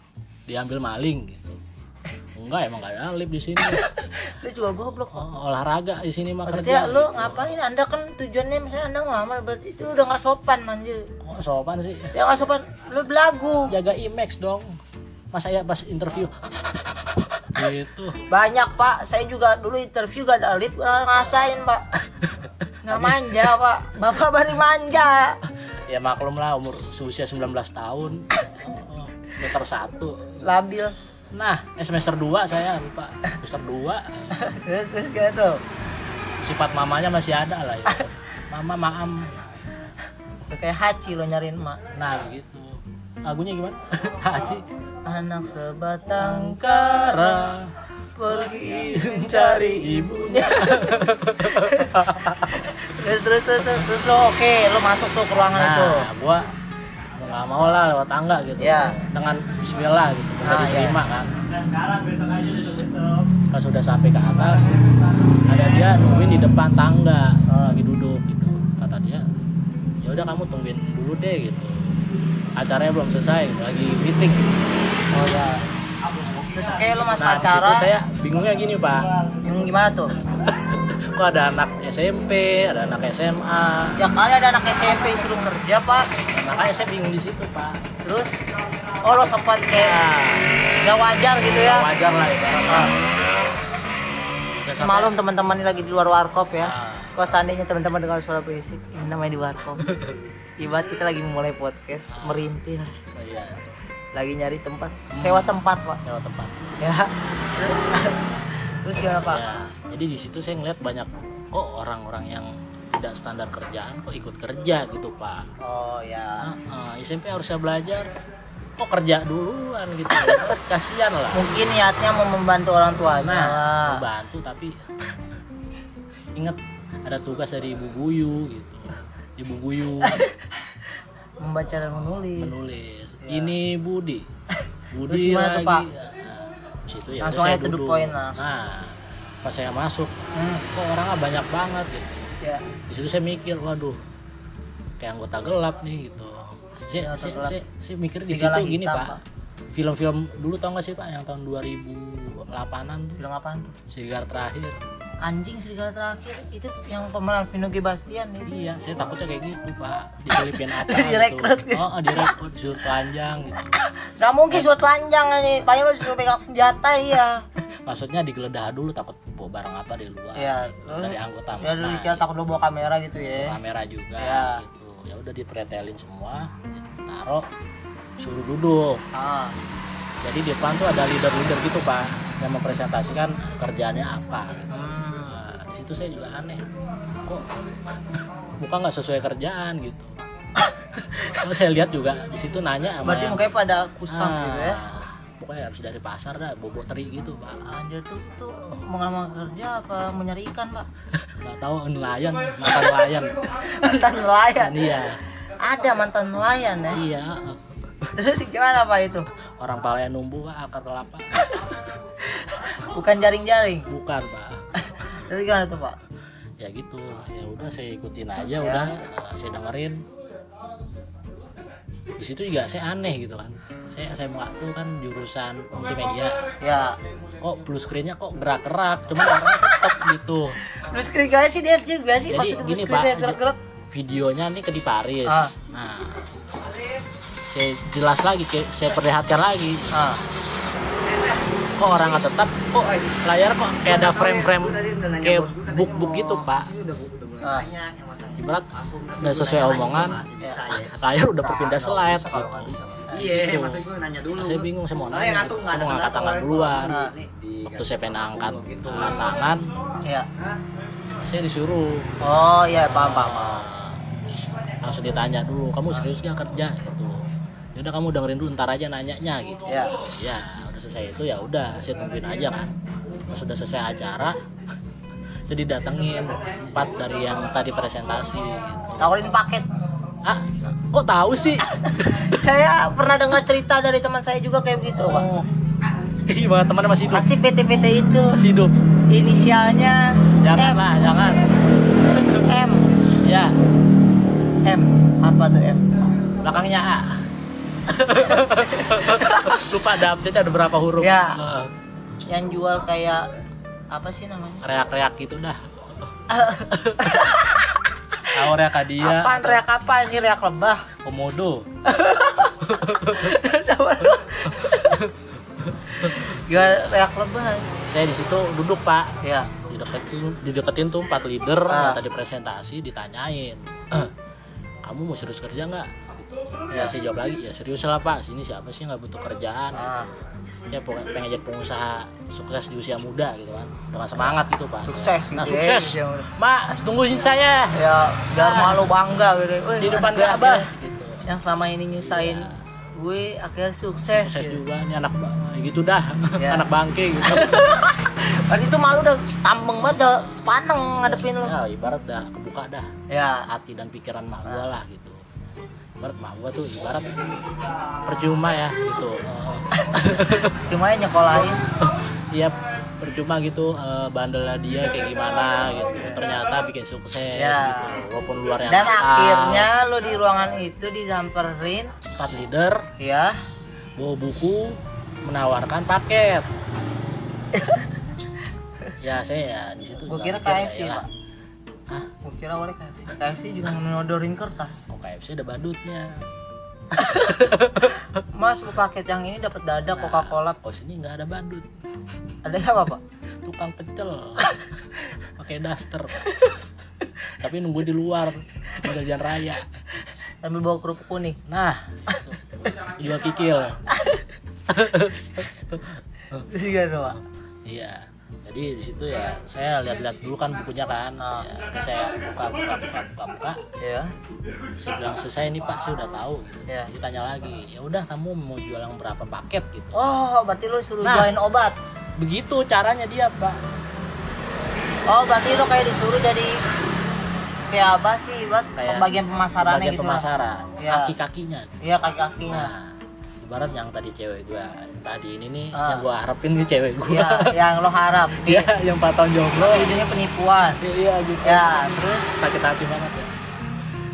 B: diambil maling gitu enggak emang gak ada lift di sini
A: Lu juga goblok.
B: Oh, olahraga di sini mah
A: Maksudnya
B: kerja
A: lu ngapain? Anda kan tujuannya misalnya Anda ngelamar berarti itu udah nggak sopan anjir.
B: Kok sopan sih
A: Ya nggak sopan. Lu belagu.
B: jaga image dong mas saya pas interview gitu
A: Banyak pak. Saya juga dulu interview gak ada lift ngerasain pak. Nggak manja pak. Bapak baru manja.
B: ya maklum lah umur seusia 19 tahun Oh, semester 1
A: Labil.
B: Nah semester 2 saya lupa. Semester 2
A: Terus terus gitu.
B: sifat mamanya masih ada lah ya. Mama maam.
A: Kayak Haji lo nyariin mak.
B: nah gitu. Lagunya gimana? Haji.
A: Anak sebatang
B: Angkara
A: pergi
B: mencari ibunya.
A: Terus terus terus terus, terus lo oke lo masuk tuh ke ruangan itu.
B: nah gua nggak mau lah lewat tangga gitu.
A: Ya.
B: dengan Bismillah gitu udah
A: Ah,
B: diterima kan. Pas sudah sampai ke atas ada dia nungguin di depan tangga
A: Ah.
B: lagi duduk gitu. Kata dia ya udah kamu tungguin dulu deh gitu. Acaranya belum selesai lagi meeting.
A: Oh ya terus oke lo masuk
B: nah
A: acara
B: situ saya bingungnya gini pak.
A: Yang gimana tuh
B: kok ada anak SMP ada anak SMA
A: ya kali ada anak SMP suruh kerja pak
B: makanya saya bingung di situ pak
A: terus oh lo sempat kayak
B: nah,
A: gak wajar gitu ya
B: wajar lah ibaratnya
A: Ah.
B: Sampai-
A: Maklum teman-teman ini lagi di luar warkop ya.
B: Ah.
A: Kalau seandainya teman-teman dengar suara berisik, ini namanya di warkop. Ibarat kita lagi memulai podcast, merintih lah.
B: Oh, iya
A: Lagi nyari tempat, sewa tempat pak.
B: lewat tempat
A: Ya. Terus gimana pak?
B: ya jadi di situ saya ngeliat banyak kok orang-orang yang tidak standar kerjaan kok ikut kerja gitu pak
A: Oh ya.
B: Ah, ah, SMP harusnya belajar kok kerja duluan gitu kasihan lah
A: Mungkin niatnya mau membantu orang tuanya.
B: nah membantu tapi inget ada tugas dari ibu guyu gitu ibu guyu
A: Membaca dan menulis.
B: menulis ini Budi Budi
A: Terus gimana tuh,
B: lagi
A: Pak?
B: Situ ya
A: Langsung aja to the
B: duduk.
A: point langsung.
B: nah pas saya masuk
A: Hmm.
B: kok orangnya banyak banget gitu
A: Ya.
B: di situ saya mikir waduh kayak anggota gelap nih gitu saya, saya, saya, saya mikir di situ gini
A: hitam,
B: pak
A: Pak.
B: film-film dulu tau gak sih pak yang tahun 2008an tuh
A: Bilang apaan tuh?
B: Serigala terakhir
A: Anjing serigala terakhir itu yang pemeran Vino G. Bastian itu.
B: iya saya takutnya kayak gitu pak diselipin apa
A: Direkrut
B: gitu
A: gitu.
B: oh direkrut disuruh telanjang gitu
A: Gak mungkin suruh telanjang nih, paling lu disuruh pegang senjata iya.
B: maksudnya digeledah dulu takut bawa barang apa di luar
A: Iya,
B: dari anggota
A: Ya dulu
B: mana,
A: dikira takut lu bawa kamera gitu
B: gitu.
A: ya.
B: kamera juga
A: Iya.
B: gitu ya udah dipretelin semua taruh suruh duduk
A: Ah,
B: jadi di depan tuh ada leader-leader gitu pak yang mempresentasikan kerjaannya apa gitu.
A: hmm.
B: Situ saya juga aneh kok muka nggak sesuai kerjaan gitu Kalau saya lihat juga di situ nanya sama
A: Berarti
B: yang-
A: mukanya pada kusam
B: Ah,
A: gitu ya.
B: pokoknya habis dari pasar dah bobok teri gitu pak
A: Anjir tuh tuh mau ngelamar kerja apa mau nyari ikan, Pak?
B: nggak tahu nelayan makan nelayan
A: mantan nelayan.
B: iya
A: Ada mantan nelayan ya.
B: iya
A: Terus gimana Pak itu?
B: orang palanya numbu pak akar kelapa
A: Bukan jaring-jaring.
B: bukan pak
A: Terus gimana tuh, Pak?
B: ya gitu ya udah saya ikutin aja
A: Ya.
B: udah saya dengerin di situ juga saya aneh gitu kan saya SMA tuh kan jurusan multimedia
A: Ya.
B: kok blue screennya kok gerak-gerak cuma orangnya tetap gitu
A: Terus kira sih dia juga sih
B: jadi
A: maksudnya
B: gini pak
A: gerak-gerak.
B: videonya nih ke di Paris
A: Ah.
B: nah saya jelas lagi saya perlihatkan lagi
A: Ah.
B: Kok orangnya tetap kok layar kok kayak ada frame-frame kayak book-book gitu pak
A: Ah.
B: ibarat udah sesuai omongan layar udah berpindah slide gitu.
E: Iya,
B: Gitu.
E: maksud gue nanya dulu.
B: Nah, saya bingung saya mau nanya gitu.
E: nggak
B: saya
E: ada
B: mau angkat
E: ngatur,
B: tangan
E: orang
B: duluan
A: Nah.
B: waktu saya pengen angkat angkat tangan
A: Ya.
B: saya disuruh
A: Oh, iya paham paham. paham.
B: langsung ditanya dulu kamu serius gak kerja gitu yaudah kamu dengerin dulu ntar aja nanyanya gitu
A: Ya.
B: ya selesai itu ya udah saya tungguin aja kan pas sudah selesai acara saya didatengin empat dari yang tadi presentasi gitu.
A: Tawarin paket.
B: ah kok tahu sih
A: saya pernah dengar cerita dari teman saya juga kayak begitu, Pak.
B: gimana temannya masih hidup
A: Pasti PT-PT itu
B: masih hidup
A: inisialnya
B: jangan
A: M.
B: lah jangan
A: M.
B: ya
A: M. Apa tuh M?
B: belakangnya A lupa ada update ada berapa huruf.
A: Ya.
B: Heeh.
A: yang jual kayak apa sih namanya?
B: Reak-reak gitu dah. Tahu reak dia
A: apaan reak apa ini reak lebah.
B: Komodo.
A: Sama lu. Gak reak lebah.
B: Saya di situ duduk pak.
A: Ya.
B: Dideketin dideketin tuh empat leader.
A: Ah.
B: tadi presentasi ditanyain kamu mau serius kerja nggak? Ya saya jawab lagi ya serius lah pak. Sini siapa sih nggak butuh kerjaan?
A: Ah.
B: saya pengen pengen jadi pengusaha sukses di usia muda gitu kan. Dengan semangat gitu pak.
A: Sukses
B: nah
A: gitu ya,
B: sukses.
A: muda.
B: mak tungguin saya.
A: Ya biar malu bangga gitu.
B: Di depan Ka'bah gitu.
A: yang selama ini nyusahin
B: Iya.
A: gue akhirnya sukses,
B: sukses
A: gitu.
B: juga ini anak ba- gitu dah.
A: Ya.
B: anak bangke gitu.
A: Berarti itu malu udah tambeng banget udah sepaneng ngadepin lu.
B: Ya ibarat dah kebuka dah.
A: Ya
B: hati dan pikiran mak gua lah gitu. Ibarat mak gua tuh ibarat percuma ya gitu.
A: Cuma ya nyekolahin.
B: Dia percuma gitu eh, bandelnya dia kayak gimana gitu. Ternyata bikin sukses
A: Ya.
B: gitu walaupun luar yang
A: dan
B: nakal.
A: akhirnya lo di ruangan itu disamperin
B: empat leader.
A: Ya.
B: Bawa buku menawarkan paket. Ya saya ya di situ
A: gue
B: juga
A: kira
B: mikir, ya
A: KFC
B: iyalah.
A: pak. gue kira awalnya KFC KFC juga nodorin kertas.
B: Oh KFC ada badutnya.
A: Mas mau paket yang ini dapat dada Coca Cola
B: oh sini nggak ada badut.
A: Ada apa pak
B: tukang pecel. Pakai daster. Tapi nunggu di luar tinggal jalan raya.
A: Sambil bawa kerupuk kuning.
B: Nah. Jual kikil.
A: Iya pak.
B: Iya jadi di situ ya saya lihat-lihat dulu kan bukunya kan.
A: Ah.
B: ya, saya buka buka buka buka buka.
A: Ya
B: saya bilang selesai nih pak saya udah tahu. Gitu.
A: Ya.
B: ditanya lagi ya udah kamu mau jual yang berapa paket? Gitu.
A: Oh berarti lo suruh
B: Nah.
A: jualin obat?
B: begitu caranya dia pak.
A: Oh berarti lo kayak disuruh jadi kayak apa sih buat
B: Kayak
A: bagian pemasarannya
B: bagian
A: gitu
B: pemasaran
A: Ya.
B: kaki-kakinya.
A: Iya kaki kakinya
B: Nah, ibarat yang tadi cewek gua tadi ini nih
A: Ah.
B: yang gua harapin nih cewek gua.
A: iya yang lo harap
B: Iya, yang 4 tahun jomblo.
A: videonya penipuan
B: Iya gitu.
A: ya terus
B: Sakit hati banget ya.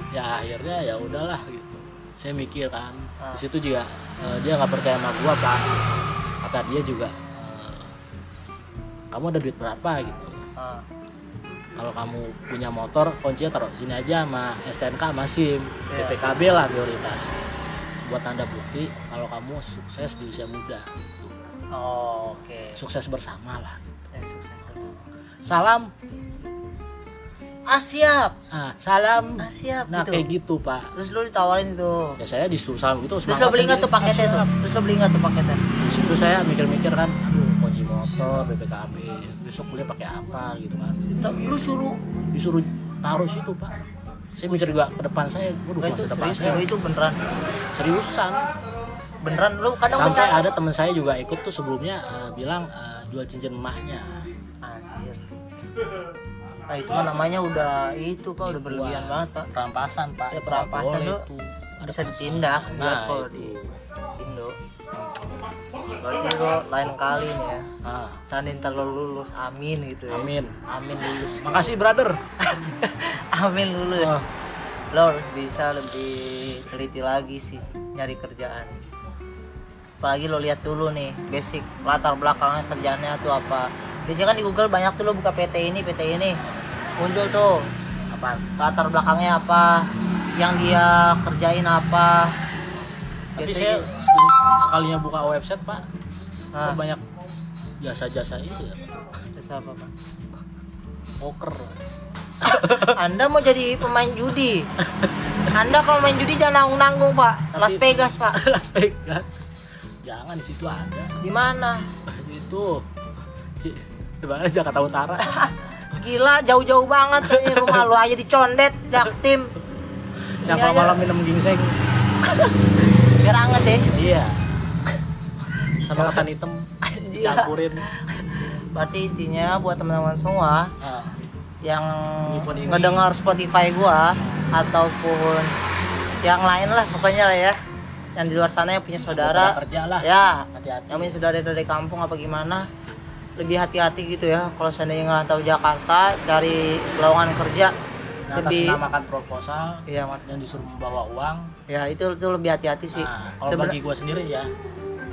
B: Ya akhirnya ya udahlah gitu. Saya mikir kan,
A: Ah.
B: di situ juga eh, dia nggak percaya sama gua, Pak. Kata dia juga eh, kamu ada duit berapa gitu.
A: ah,
B: Kalau kamu punya motor, kuncinya taruh sini aja sama STNK sama SIM,
A: Iya.
B: BPKB lah prioritas. Buat tanda bukti kalau kamu sukses di usia muda. gitu.
A: oh, oke
B: Sukses bersama lah.
A: Ya, sukses terus.
B: Salam,
A: ah siap
B: ah, salam.
A: ah siap
B: Nah
A: gitu
B: kayak gitu pak.
A: terus lo ditawarin itu
B: Ya saya disuruh salam gitu.
A: terus lo beli nggak tuh paketnya tuh terus lo beli nggak tuh paketnya
B: Di situ saya mikir-mikir kan, aduh kunci motor, BPKB, besok kuliah pakai apa gitu kan.
A: Lu suruh
B: Disuruh taruh situ pak. Saya mikir juga ke depan saya, waduh
A: Gak itu
B: masa depan
A: serius
B: saya
A: itu beneran
B: seriusan.
A: beneran lu kadang
B: Sampai ada teman saya juga ikut tuh sebelumnya eh, bilang eh, jual cincin emaknya.
A: anjir ah itu mah namanya udah itu pak udah berlebihan
B: Wah,
A: banget pak
B: Perampasan pak.
A: Ya, perampasan
B: itu. Ada
A: bisa ditindak
B: Nah
A: kalau
B: itu.
A: di berarti lo lain kali nih ya
B: Ah,
A: Sandin ntar lo lulus amin gitu ya.
B: Amin.
A: amin lulus.
B: Makasih brother.
A: amin lulus.
B: Ah.
A: lo harus bisa lebih teliti lagi sih nyari kerjaan. Apalagi lo lihat dulu nih basic latar belakangnya kerjaannya tuh apa. Biasanya kan di Google banyak tuh lo buka PT ini PT ini. Muncul tuh
B: Apaan?
A: latar belakangnya apa yang dia kerjain apa.
B: Tapi
A: Biasanya
B: saya sekali- sekalinya buka website pak,
A: Ah.
B: banyak jasa-jasa itu ya.
A: Jasa apa Pak?
B: Poker.
A: Anda mau jadi pemain judi Anda kalau main judi jangan nanggung-nanggung Pak
B: Tapi-
A: Las Vegas Pak
B: Las Vegas. Jangan di situ ada.
A: di mana
B: Itu. Di mana Jakarta Utara.
A: Gila jauh-jauh banget dari rumah lu aja dicondet Jaktim
B: Yang
A: Ini
B: kalau
A: aja.
B: malam minum ginseng.
A: biar anget deh
B: Iya. Sama ketan hitam
A: Iya.
B: campurin.
A: Berarti intinya buat teman-teman semua
B: Ah,
A: yang
B: ini.
A: ngedengar Spotify gua ataupun yang lain lah pokoknya lah ya yang di luar sana yang punya saudara
B: kerja lah.
A: ya
B: Hati-hati.
A: yang punya saudara dari kampung apa gimana lebih hati-hati gitu ya kalau seandainya ngerantau Jakarta cari lowongan kerja
B: Nah,
A: lebih
B: namakan proposal
A: Iya,
B: yang disuruh membawa uang.
A: ya itu itu lebih hati-hati sih
B: Nah, kalau
A: Seben-
B: bagi gua sendiri ya,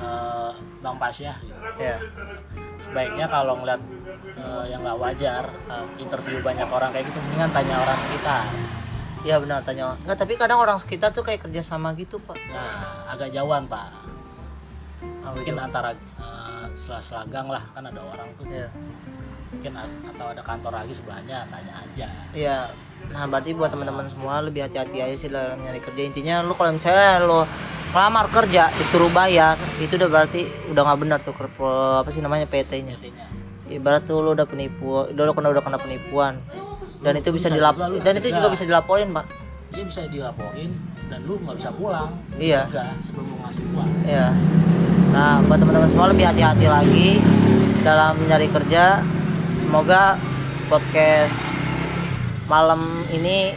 B: eh, Bang Pasya gitu.
A: ya
B: sebaiknya kalau ngeliat eh, yang nggak wajar eh, interview banyak orang kayak gitu mendingan tanya orang sekitar.
A: Iya benar tanya nggak tapi kadang orang sekitar tuh kayak kerja sama gitu pak.
B: Nah agak jauhan pak.
A: Agak
B: mungkin
A: jauh.
B: antara eh, sela-sela gang lah kan ada orang tuh.
A: Iya.
B: Mungkin atau ada kantor lagi sebelahnya tanya aja.
A: Iya. Nah, berarti buat teman-teman semua lebih hati-hati aja sih dalam nyari kerja. Intinya lu kalau misalnya lu ngelamar kerja disuruh bayar, itu udah berarti udah nggak benar tuh apa sih namanya PT-nya. Ibarat tuh lu udah penipu, udah lu kena udah kena penipuan. Dan itu bisa,
B: Bisa
A: dilap
B: juga
A: dan itu juga bisa dilaporin, Pak.
B: dia bisa dilaporin dan lu nggak bisa pulang
A: Iya.
B: juga sebelum lu ngasih uang
A: Iya. Nah, buat teman-teman semua lebih hati-hati lagi dalam mencari kerja. Semoga podcast malam ini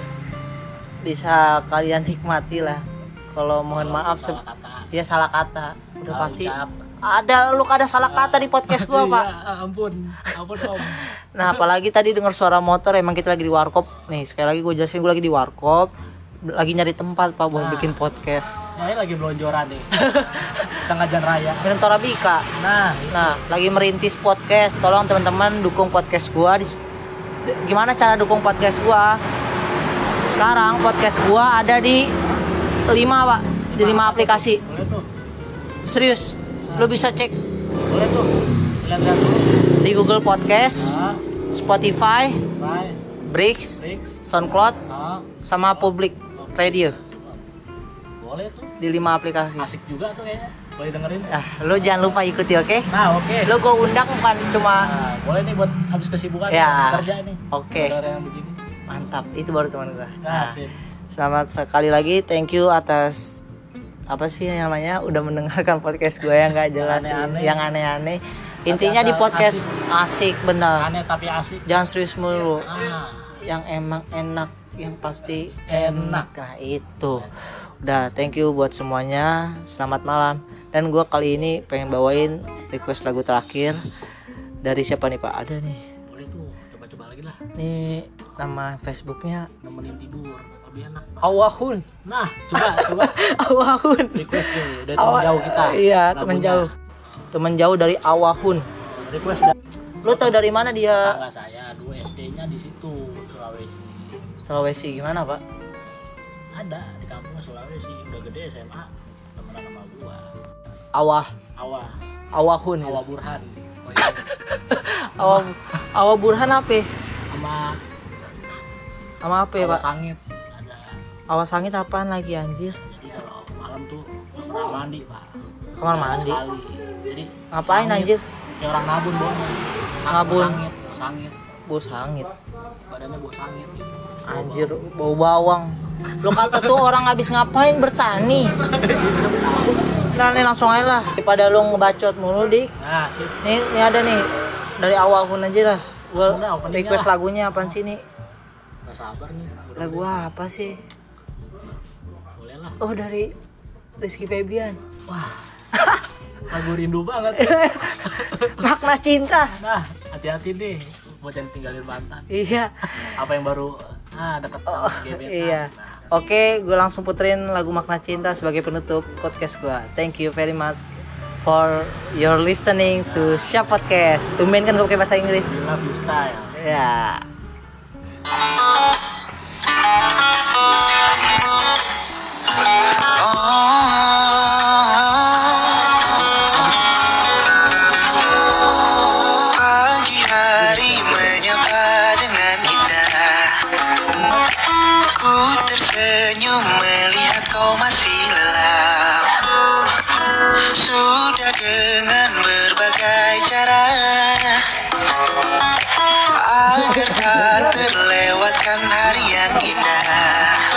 A: bisa kalian nikmati lah. Kalau mohon maaf se-
B: salah kata
A: ya salah kata. Udah
B: Salah
A: pasti
B: ucap.
A: ada lu ada salah kata di podcast gua, Pak.
B: Iya, ampun ampun om
A: Nah, apalagi tadi dengar suara motor emang kita lagi di warkop. Nih, sekali lagi gue jelasin gue lagi di warkop. Lagi nyari tempat, Pak, buat
B: Nah.
A: bikin podcast.
B: nah ini lagi belonjoran nih tengah jalan raya
A: Minum Torabika.
B: nah
A: Nah, lagi merintis podcast. Tolong teman-teman dukung podcast gua. Di, gimana cara dukung podcast gua? Sekarang podcast gua ada di 5, Pak. Di 5 aplikasi.
B: boleh tuh.
A: Serius. Lu bisa cek.
B: Boleh tuh. Lihat-lihat dulu
A: di Google Podcast,
B: nah
A: Spotify,
B: Fix
A: SoundCloud,
B: nah
A: sama Public Radio.
B: Boleh tuh.
A: Di 5 aplikasi.
B: asik juga tuh kayaknya boleh dengerin
A: Ah, lu jangan lupa ikuti, oke?
B: nah oke
A: Lu gua undang bukan cuma
B: Nah, boleh nih buat habis kesibukan
A: Ya.
B: habis kerja nih
A: Oke.
B: Dengerin yang begini
A: mantap. Itu baru teman gua.
B: nah,
A: Nah. Selamat sekali lagi, thank you atas apa sih yang namanya udah mendengarkan podcast gue yang nggak jelas,
B: Yang aneh-aneh.
A: yang aneh-aneh. Intinya di podcast asik, benar.
B: aneh tapi asik
A: Jangan serius mulu.
B: ah
A: Yang emang enak, yang pasti
B: Enak.
A: enak. Nah itu. Udah, thank you buat semuanya. Selamat malam. Dan gue kali ini pengen bawain request lagu terakhir dari siapa nih Pak? Ada nih.
B: boleh tuh coba-coba lagi lah
A: Nih nama Facebooknya
B: nemenin tidur lebih enak
A: Awahun.
B: nah coba coba
A: Awahun.
B: request nih dari teman jauh kita
A: Iya, teman jauh. Teman jauh dari Awahun.
B: request dari
A: Lu tau dari mana dia?
B: tetangga saya dulu SD-nya di situ Sulawesi
A: Sulawesi gimana, Pak?
B: ada di kampung Sulawesi udah gede SMA temenan sama
A: Awah,
B: Awa
A: Awahun.
B: Awa Burhan oh, iya.
A: Awah, Awah Burhan apa?
B: sama
A: Sama apa ya, Pak?
B: Sangit ada
A: Awah Sangit apaan lagi anjir?
B: jadi kalau malam tuh kamar mandi pak
A: Kamar mandi.
B: sekali. jadi
A: Ngapain
B: sangit.
A: anjir?
B: kayak orang nabun bawahnya
A: Nabun.
B: sangit bau sangit
A: Bau sangit.
B: badannya bau sangit
A: Anjir, bau bawang. Lu kata tuh orang habis ngapain bertani? Nah, nih langsung aja lah. Daripada lu ngebacot mulu, Dik.
B: nah sip
A: Nih, nih ada nih. Dari Awahun aja lah. Gua
B: openingnya
A: request
B: lah.
A: lagunya apaan sih nih?
B: Gak sabar nih
A: Lagu apa sih?
B: boleh lah
A: Oh dari Rizky Febian.
B: wah lagu rindu banget
A: Makna cinta.
B: nah hati-hati nih buat yang tinggalin mantan
A: Iya.
B: apa yang baru ah deket sama gebetan
A: Iya.
B: Nah,
A: Oke, gue langsung puterin lagu Makna Cinta sebagai penutup podcast gue. Thank you very much for your listening to Shop Podcast. Tumben kan gue pakai bahasa Inggris.
B: we love you style
A: Ya.
C: Pagi melewatkan harian yang indah.